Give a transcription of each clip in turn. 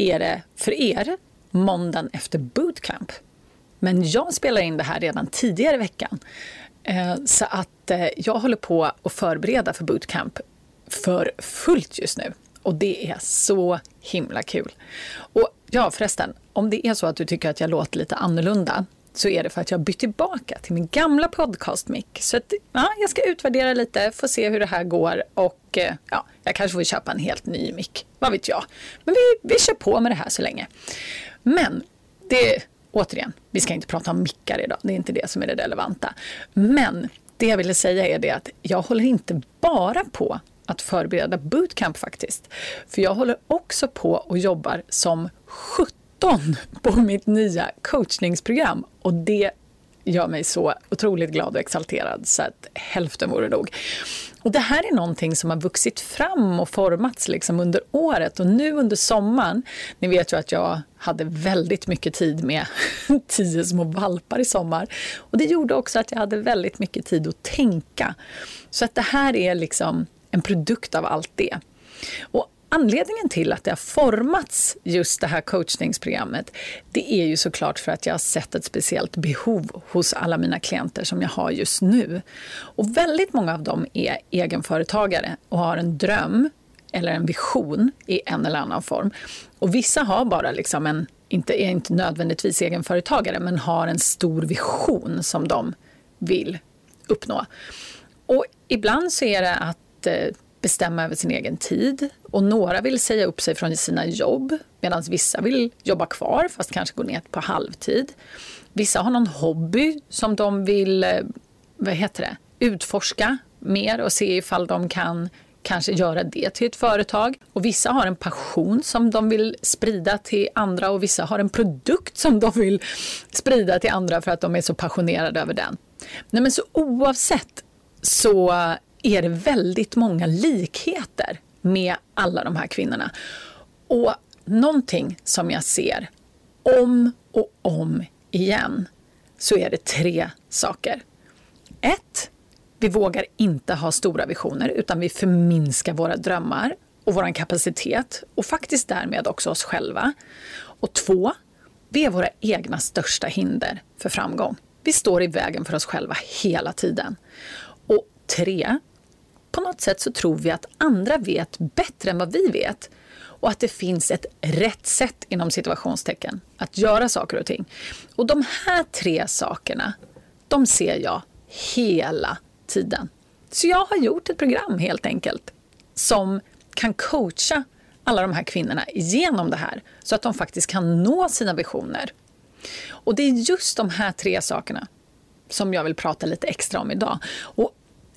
är det för er måndagen efter bootcamp. Men jag spelar in det här redan tidigare i veckan. Eh, så att eh, jag håller på att förbereda för bootcamp för fullt just nu. Och det är så himla kul. Och ja, förresten, om det är så att du tycker att jag låter lite annorlunda så är det för att jag bytt tillbaka till min gamla podcastmick. Så att, ja, jag ska utvärdera lite, få se hur det här går och eh, ja, jag kanske får köpa en helt ny mick. Vad vet jag. Men vi, vi kör på med det här så länge. Men det, återigen, vi ska inte prata om mickar idag. Det är inte det som är det relevanta. Men det jag ville säga är det att jag håller inte bara på att förbereda bootcamp faktiskt. För jag håller också på och jobbar som 17 på mitt nya coachningsprogram och det gör mig så otroligt glad och exalterad så att hälften vore nog. Och det här är någonting som har vuxit fram och formats liksom under året och nu under sommaren, ni vet ju att jag hade väldigt mycket tid med tio små valpar i sommar och det gjorde också att jag hade väldigt mycket tid att tänka. Så att det här är liksom en produkt av allt det. Och Anledningen till att det har formats just det här coachningsprogrammet, det är ju såklart för att jag har sett ett speciellt behov hos alla mina klienter som jag har just nu. Och väldigt många av dem är egenföretagare och har en dröm eller en vision i en eller annan form. Och vissa har bara liksom en, inte, är inte nödvändigtvis egenföretagare, men har en stor vision som de vill uppnå. Och ibland så är det att eh, bestämma över sin egen tid. Och några vill säga upp sig från sina jobb medan vissa vill jobba kvar fast kanske gå ner på halvtid. Vissa har någon hobby som de vill eh, vad heter det, utforska mer och se ifall de kan kanske göra det till ett företag. Och vissa har en passion som de vill sprida till andra och vissa har en produkt som de vill sprida till andra för att de är så passionerade över den. Nej, men så oavsett så är det väldigt många likheter med alla de här kvinnorna. Och någonting som jag ser om och om igen så är det tre saker. Ett, vi vågar inte ha stora visioner utan vi förminskar våra drömmar och vår kapacitet och faktiskt därmed också oss själva. Och två, vi är våra egna största hinder för framgång. Vi står i vägen för oss själva hela tiden. Och tre, på något sätt så tror vi att andra vet bättre än vad vi vet och att det finns ett rätt sätt inom situationstecken att göra saker och ting. Och de här tre sakerna, de ser jag hela tiden. Så jag har gjort ett program helt enkelt som kan coacha alla de här kvinnorna genom det här så att de faktiskt kan nå sina visioner. Och det är just de här tre sakerna som jag vill prata lite extra om idag. Och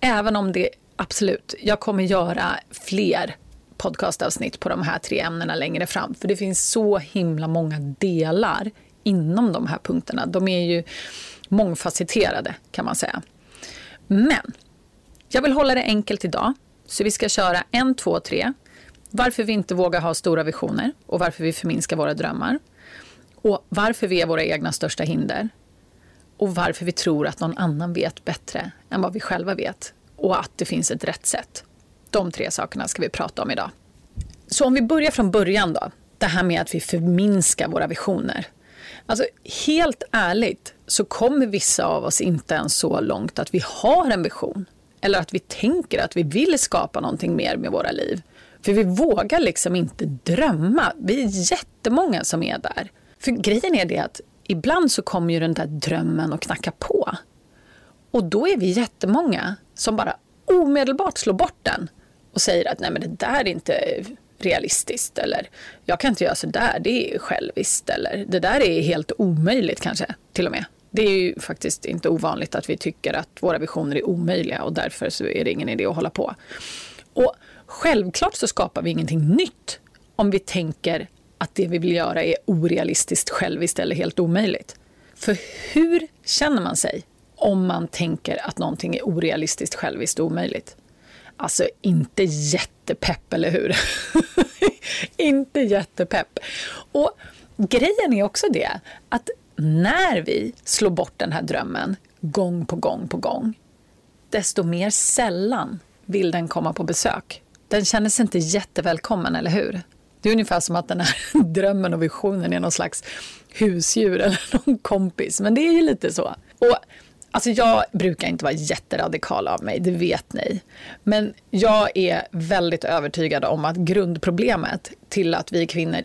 även om det absolut, jag kommer göra fler podcastavsnitt på de här tre ämnena längre fram. För det finns så himla många delar inom de här punkterna. De är ju mångfacetterade kan man säga. Men jag vill hålla det enkelt idag. Så vi ska köra en, två, tre. Varför vi inte vågar ha stora visioner och varför vi förminskar våra drömmar. Och varför vi är våra egna största hinder. Och varför vi tror att någon annan vet bättre än vad vi själva vet och att det finns ett rätt sätt. De tre sakerna ska vi prata om idag. Så om vi börjar från början då. Det här med att vi förminskar våra visioner. Alltså helt ärligt så kommer vissa av oss inte ens så långt att vi har en vision. Eller att vi tänker att vi vill skapa någonting mer med våra liv. För vi vågar liksom inte drömma. Vi är jättemånga som är där. För grejen är det att ibland så kommer ju den där drömmen att knacka på. Och då är vi jättemånga som bara omedelbart slår bort den och säger att nej men det där är inte realistiskt eller jag kan inte göra så där, det är själviskt eller det där är helt omöjligt kanske till och med. Det är ju faktiskt inte ovanligt att vi tycker att våra visioner är omöjliga och därför så är det ingen idé att hålla på. Och självklart så skapar vi ingenting nytt om vi tänker att det vi vill göra är orealistiskt själviskt eller helt omöjligt. För hur känner man sig om man tänker att någonting är orealistiskt själviskt och omöjligt? Alltså inte jättepepp, eller hur? inte jättepepp. Och grejen är också det att när vi slår bort den här drömmen gång på gång på gång, desto mer sällan vill den komma på besök. Den känner sig inte jättevälkommen, eller hur? Det är ungefär som att den här drömmen och visionen är någon slags husdjur eller någon kompis, men det är ju lite så. Och Alltså jag brukar inte vara jätteradikal av mig, det vet ni. Men jag är väldigt övertygad om att grundproblemet till att vi kvinnor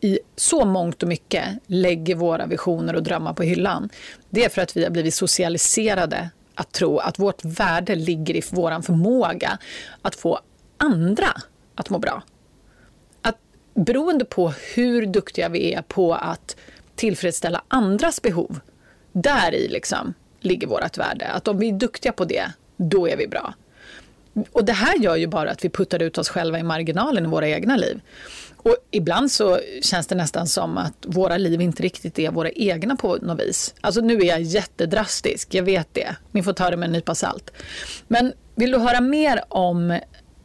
i så mångt och mycket lägger våra visioner och drömmar på hyllan, det är för att vi har blivit socialiserade att tro att vårt värde ligger i vår förmåga att få andra att må bra. Att beroende på hur duktiga vi är på att tillfredsställa andras behov, där i liksom ligger vårt värde. Att om vi är duktiga på det, då är vi bra. Och det här gör ju bara att vi puttar ut oss själva i marginalen i våra egna liv. Och ibland så känns det nästan som att våra liv inte riktigt är våra egna på något vis. Alltså nu är jag jättedrastisk, jag vet det. Ni får ta det med en nypa salt. Men vill du höra mer om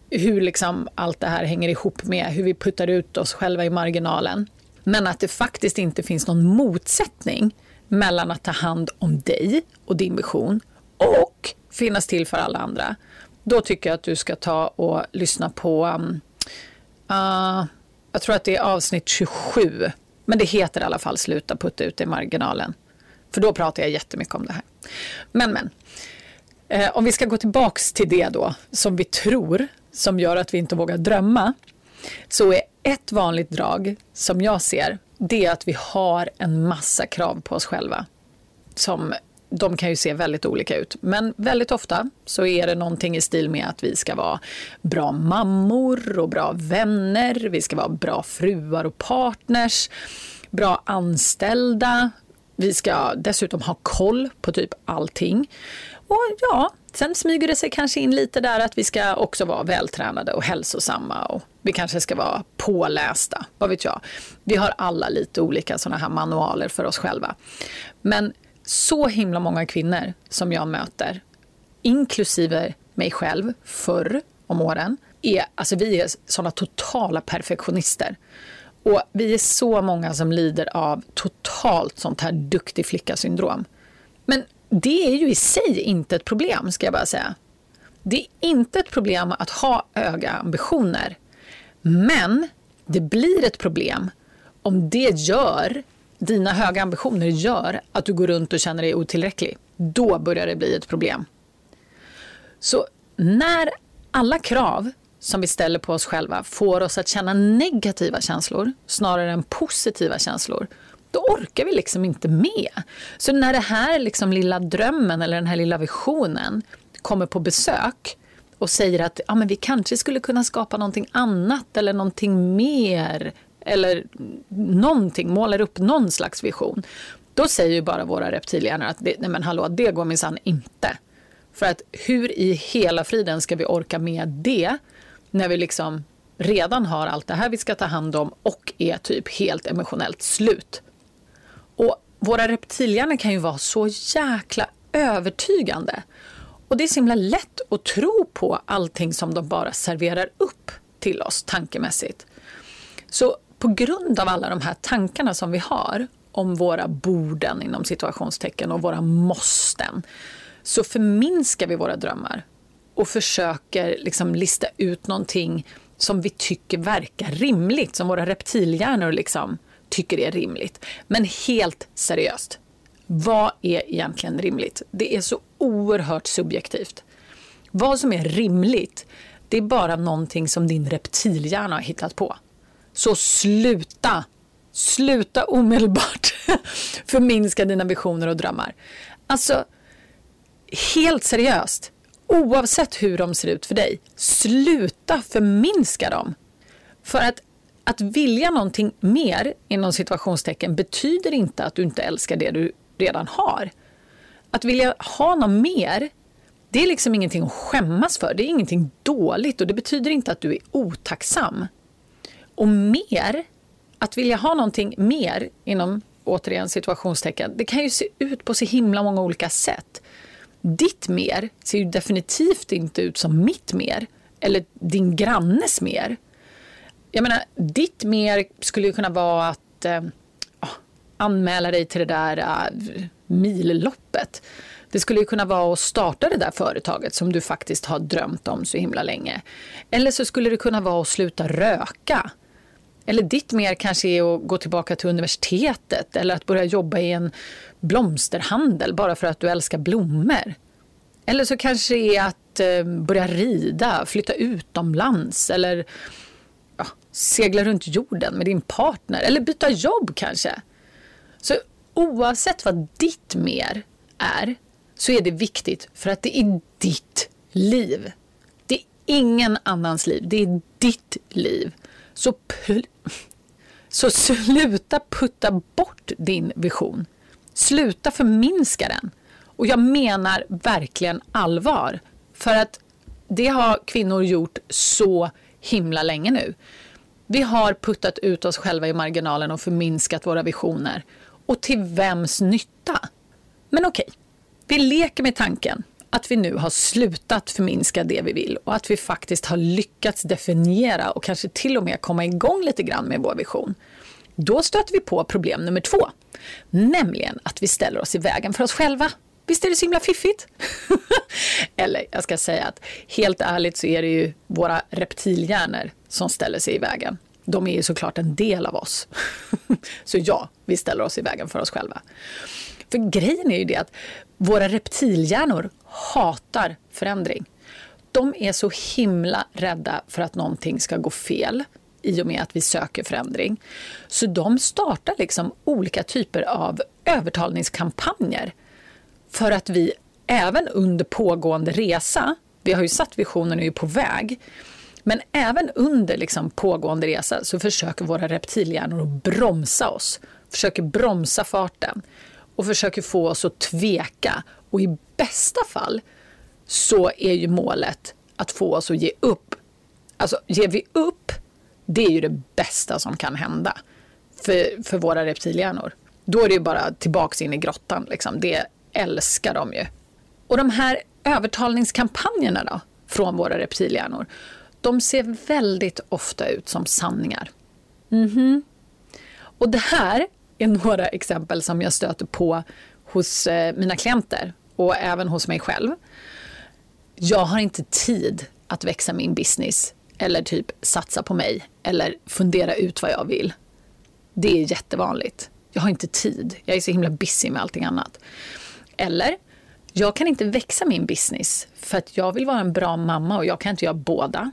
hur liksom allt det här hänger ihop med hur vi puttar ut oss själva i marginalen, men att det faktiskt inte finns någon motsättning mellan att ta hand om dig och din vision och finnas till för alla andra. Då tycker jag att du ska ta och lyssna på, um, uh, jag tror att det är avsnitt 27, men det heter i alla fall Sluta putta ut i marginalen. För då pratar jag jättemycket om det här. Men, men. Eh, om vi ska gå tillbaks till det då, som vi tror, som gör att vi inte vågar drömma, så är ett vanligt drag som jag ser det är att vi har en massa krav på oss själva. Som, de kan ju se väldigt olika ut, men väldigt ofta så är det någonting i stil med att vi ska vara bra mammor och bra vänner, vi ska vara bra fruar och partners, bra anställda, vi ska dessutom ha koll på typ allting. Och ja, sen smyger det sig kanske in lite där att vi ska också vara vältränade och hälsosamma och vi kanske ska vara pålästa, vad vet jag. Vi har alla lite olika sådana här manualer för oss själva. Men så himla många kvinnor som jag möter, inklusive mig själv förr om åren, är, alltså vi är sådana totala perfektionister. Och vi är så många som lider av totalt sånt här duktig flicka-syndrom. Men det är ju i sig inte ett problem, ska jag bara säga. Det är inte ett problem att ha höga ambitioner. Men det blir ett problem om det gör, dina höga ambitioner gör att du går runt och känner dig otillräcklig. Då börjar det bli ett problem. Så när alla krav som vi ställer på oss själva får oss att känna negativa känslor snarare än positiva känslor, då orkar vi liksom inte med. Så när det här liksom lilla drömmen eller den här lilla visionen kommer på besök och säger att ja, men vi kanske skulle kunna skapa någonting annat eller någonting mer eller någonting, målar upp någon slags vision. Då säger ju bara våra reptilhjärnor att det, nej men hallå, det går minsann inte. För att hur i hela friden ska vi orka med det när vi liksom redan har allt det här vi ska ta hand om och är typ helt emotionellt slut. Och våra reptilhjärnor kan ju vara så jäkla övertygande. Och det är så himla lätt att tro på allting som de bara serverar upp till oss tankemässigt. Så på grund av alla de här tankarna som vi har om våra borden inom situationstecken och våra måsten så förminskar vi våra drömmar och försöker liksom lista ut någonting som vi tycker verkar rimligt, som våra reptilhjärnor liksom tycker är rimligt. Men helt seriöst, vad är egentligen rimligt? Det är så oerhört subjektivt. Vad som är rimligt, det är bara någonting som din reptilhjärna har hittat på. Så sluta! Sluta omedelbart förminska dina visioner och drömmar. Alltså, helt seriöst, oavsett hur de ser ut för dig, sluta förminska dem. För att att vilja någonting mer inom situationstecken betyder inte att du inte älskar det du redan har. Att vilja ha något mer, det är liksom ingenting att skämmas för. Det är ingenting dåligt och det betyder inte att du är otacksam. Och mer att vilja ha någonting mer inom återigen situationstecken, det kan ju se ut på så himla många olika sätt. Ditt mer ser ju definitivt inte ut som mitt mer eller din grannes mer. Jag menar, ditt mer skulle ju kunna vara att eh, ah, anmäla dig till det där uh, milloppet. Det skulle ju kunna vara att starta det där företaget som du faktiskt har drömt om så himla länge. Eller så skulle det kunna vara att sluta röka. Eller ditt mer kanske är att gå tillbaka till universitetet eller att börja jobba i en blomsterhandel bara för att du älskar blommor. Eller så kanske det är att eh, börja rida, flytta utomlands eller segla runt jorden med din partner eller byta jobb kanske. Så oavsett vad ditt mer är så är det viktigt för att det är ditt liv. Det är ingen annans liv, det är ditt liv. Så, så sluta putta bort din vision. Sluta förminska den. Och jag menar verkligen allvar. För att det har kvinnor gjort så himla länge nu. Vi har puttat ut oss själva i marginalen och förminskat våra visioner. Och till vems nytta? Men okej, vi leker med tanken att vi nu har slutat förminska det vi vill och att vi faktiskt har lyckats definiera och kanske till och med komma igång lite grann med vår vision. Då stöter vi på problem nummer två, nämligen att vi ställer oss i vägen för oss själva. Visst är det så himla fiffigt? Eller jag ska säga att helt ärligt så är det ju våra reptilhjärnor som ställer sig i vägen. De är ju såklart en del av oss. så ja, vi ställer oss i vägen för oss själva. För grejen är ju det att våra reptilhjärnor hatar förändring. De är så himla rädda för att någonting ska gå fel i och med att vi söker förändring. Så de startar liksom olika typer av övertalningskampanjer för att vi även under pågående resa, vi har ju satt visionen och är på väg, men även under liksom pågående resa så försöker våra reptilhjärnor att bromsa oss, försöker bromsa farten och försöker få oss att tveka. Och i bästa fall så är ju målet att få oss att ge upp. Alltså, ger vi upp, det är ju det bästa som kan hända för, för våra reptilhjärnor. Då är det ju bara tillbaks in i grottan. Liksom. Det älskar de ju. Och de här övertalningskampanjerna då, från våra reptilhjärnor, de ser väldigt ofta ut som sanningar. Mm -hmm. Och det här är några exempel som jag stöter på hos eh, mina klienter och även hos mig själv. Jag har inte tid att växa min business eller typ satsa på mig eller fundera ut vad jag vill. Det är jättevanligt. Jag har inte tid. Jag är så himla busy med allting annat. Eller, jag kan inte växa min business för att jag vill vara en bra mamma och jag kan inte göra båda.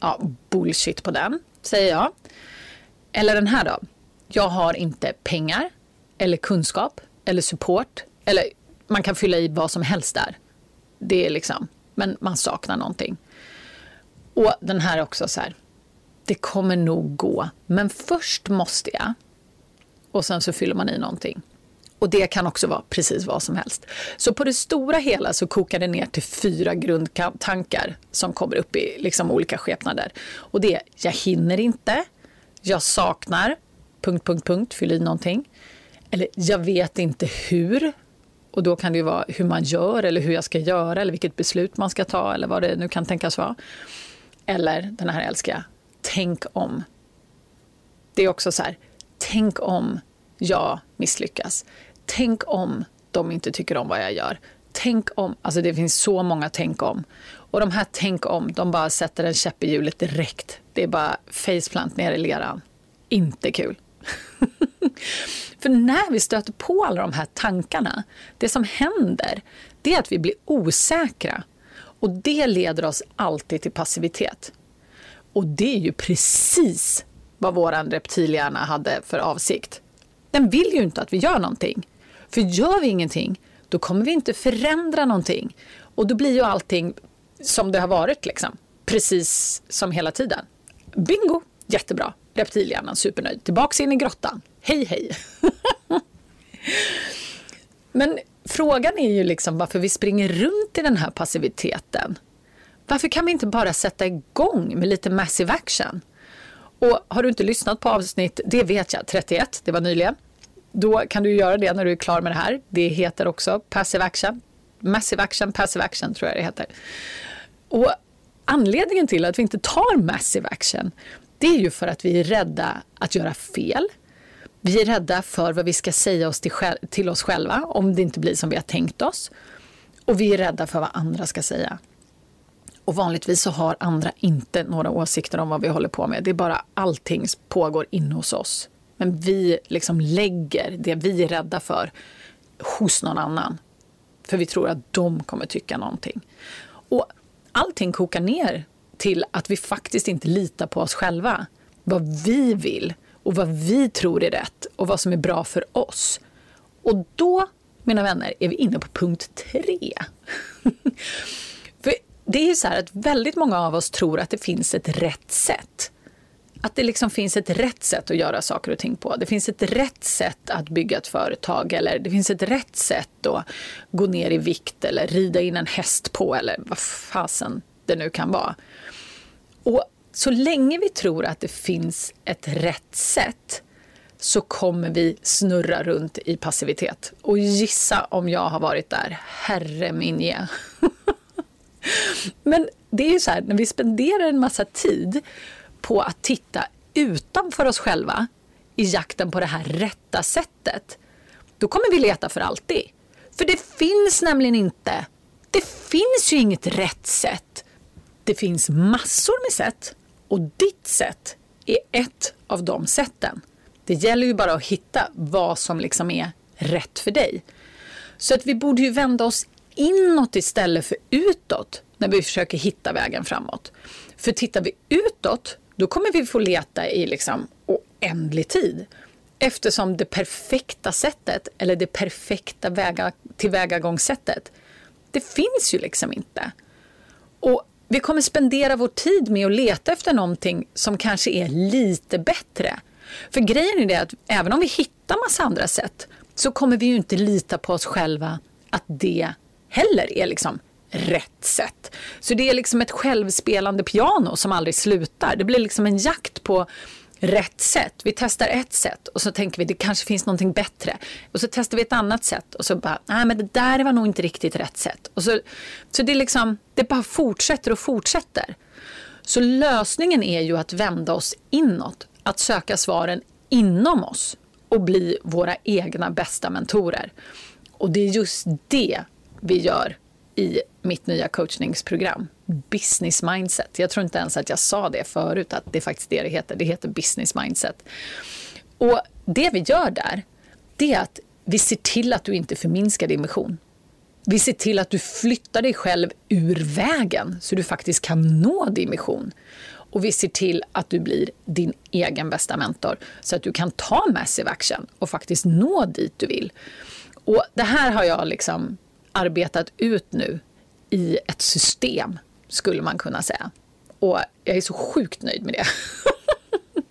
Ja, bullshit på den, säger jag. Eller den här då jag har inte pengar eller kunskap eller support. Eller man kan fylla i vad som helst där. Det är liksom, men man saknar någonting. Och den här också så här. Det kommer nog gå, men först måste jag. Och sen så fyller man i någonting. Och det kan också vara precis vad som helst. Så på det stora hela så kokar det ner till fyra grundtankar som kommer upp i liksom olika skepnader. Och det är, jag hinner inte, jag saknar, punkt, punkt, punkt, fyll i någonting. Eller jag vet inte hur. Och då kan det ju vara hur man gör eller hur jag ska göra eller vilket beslut man ska ta eller vad det nu kan tänkas vara. Eller den här älskar jag, tänk om. Det är också så här, tänk om jag misslyckas. Tänk om de inte tycker om vad jag gör. Tänk om, alltså det finns så många tänk om. Och de här tänk om, de bara sätter en käpp i hjulet direkt. Det är bara faceplant ner i leran. Inte kul. För när vi stöter på alla de här tankarna, det som händer, det är att vi blir osäkra. Och det leder oss alltid till passivitet. Och det är ju precis vad vår reptilhjärna hade för avsikt. Den vill ju inte att vi gör någonting. För gör vi ingenting, då kommer vi inte förändra någonting. Och då blir ju allting som det har varit, liksom. precis som hela tiden. Bingo! Jättebra. Reptilhjärnan supernöjd. Tillbaks in i grottan. Hej, hej. Men frågan är ju liksom varför vi springer runt i den här passiviteten. Varför kan vi inte bara sätta igång med lite massive action? Och har du inte lyssnat på avsnitt, det vet jag, 31, det var nyligen. Då kan du göra det när du är klar med det här. Det heter också Passive Action. Massive Action, Passive Action tror jag det heter. Och anledningen till att vi inte tar Massive Action, det är ju för att vi är rädda att göra fel. Vi är rädda för vad vi ska säga oss till, till oss själva om det inte blir som vi har tänkt oss. Och vi är rädda för vad andra ska säga. Och vanligtvis så har andra inte några åsikter om vad vi håller på med. Det är bara allting pågår inne hos oss. Men vi liksom lägger det vi är rädda för hos någon annan. För vi tror att de kommer tycka någonting. Och allting kokar ner till att vi faktiskt inte litar på oss själva. Vad vi vill och vad vi tror är rätt och vad som är bra för oss. Och då, mina vänner, är vi inne på punkt tre. för det är så här att väldigt många av oss tror att det finns ett rätt sätt. Att det liksom finns ett rätt sätt att göra saker och ting på. Det finns ett rätt sätt att bygga ett företag eller det finns ett rätt sätt att gå ner i vikt eller rida in en häst på eller vad fasen det nu kan vara. Och så länge vi tror att det finns ett rätt sätt så kommer vi snurra runt i passivitet. Och gissa om jag har varit där. Herre min ge. Men det är ju så här, när vi spenderar en massa tid på att titta utanför oss själva i jakten på det här rätta sättet, då kommer vi leta för alltid. För det finns nämligen inte. Det finns ju inget rätt sätt. Det finns massor med sätt och ditt sätt är ett av de sätten. Det gäller ju bara att hitta vad som liksom är rätt för dig. Så att vi borde ju vända oss inåt istället för utåt när vi försöker hitta vägen framåt. För tittar vi utåt, då kommer vi få leta i liksom oändlig tid. Eftersom det perfekta sättet, eller det perfekta väga, tillvägagångssättet, det finns ju liksom inte. Och vi kommer spendera vår tid med att leta efter någonting som kanske är lite bättre. För grejen är det att även om vi hittar massa andra sätt så kommer vi ju inte lita på oss själva att det heller är liksom rätt sätt. Så det är liksom ett självspelande piano som aldrig slutar. Det blir liksom en jakt på rätt sätt. Vi testar ett sätt och så tänker vi det kanske finns någonting bättre. Och så testar vi ett annat sätt och så bara, nej men det där var nog inte riktigt rätt sätt. Och så, så det, liksom, det bara fortsätter och fortsätter. Så lösningen är ju att vända oss inåt, att söka svaren inom oss och bli våra egna bästa mentorer. Och det är just det vi gör i mitt nya coachningsprogram. Business mindset. Jag tror inte ens att jag sa det förut, att det är faktiskt det det heter. Det heter business mindset. Och det vi gör där, det är att vi ser till att du inte förminskar din mission. Vi ser till att du flyttar dig själv ur vägen så du faktiskt kan nå din mission. Och vi ser till att du blir din egen bästa mentor så att du kan ta massive action och faktiskt nå dit du vill. Och det här har jag liksom arbetat ut nu i ett system, skulle man kunna säga. Och jag är så sjukt nöjd med det.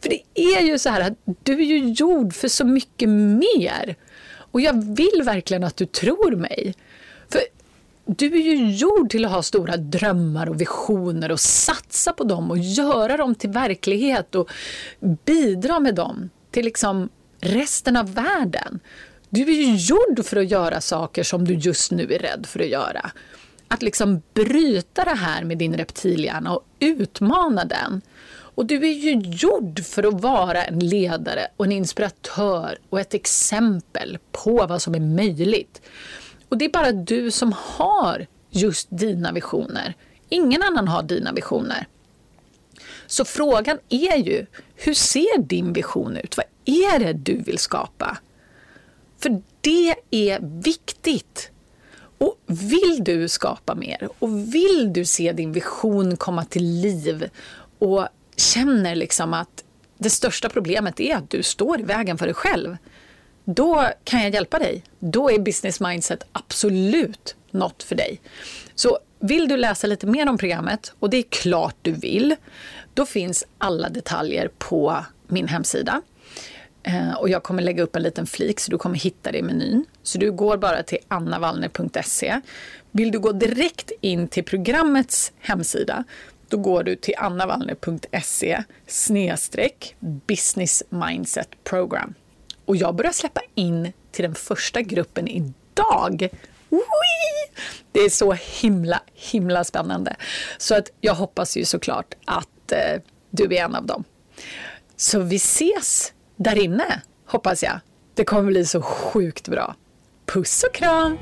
för det är ju så här att du är ju gjord för så mycket mer. Och jag vill verkligen att du tror mig. För du är ju gjord till att ha stora drömmar och visioner och satsa på dem och göra dem till verklighet och bidra med dem till liksom resten av världen. Du är ju gjord för att göra saker som du just nu är rädd för att göra. Att liksom bryta det här med din reptilhjärna och utmana den. Och du är ju gjord för att vara en ledare och en inspiratör och ett exempel på vad som är möjligt. Och det är bara du som har just dina visioner. Ingen annan har dina visioner. Så frågan är ju, hur ser din vision ut? Vad är det du vill skapa? För det är viktigt. Och vill du skapa mer och vill du se din vision komma till liv och känner liksom att det största problemet är att du står i vägen för dig själv. Då kan jag hjälpa dig. Då är business mindset absolut något för dig. Så vill du läsa lite mer om programmet, och det är klart du vill, då finns alla detaljer på min hemsida. Eh, och jag kommer lägga upp en liten flik så du kommer hitta det i menyn. Så du går bara till annavallner.se. Vill du gå direkt in till programmets hemsida då går du till annavallner.se snedstreck business mindset program. Och jag börjar släppa in till den första gruppen idag. Wee! Det är så himla, himla spännande. Så att jag hoppas ju såklart att eh, du är en av dem. Så vi ses där inne, hoppas jag. Det kommer bli så sjukt bra. Puss och kram!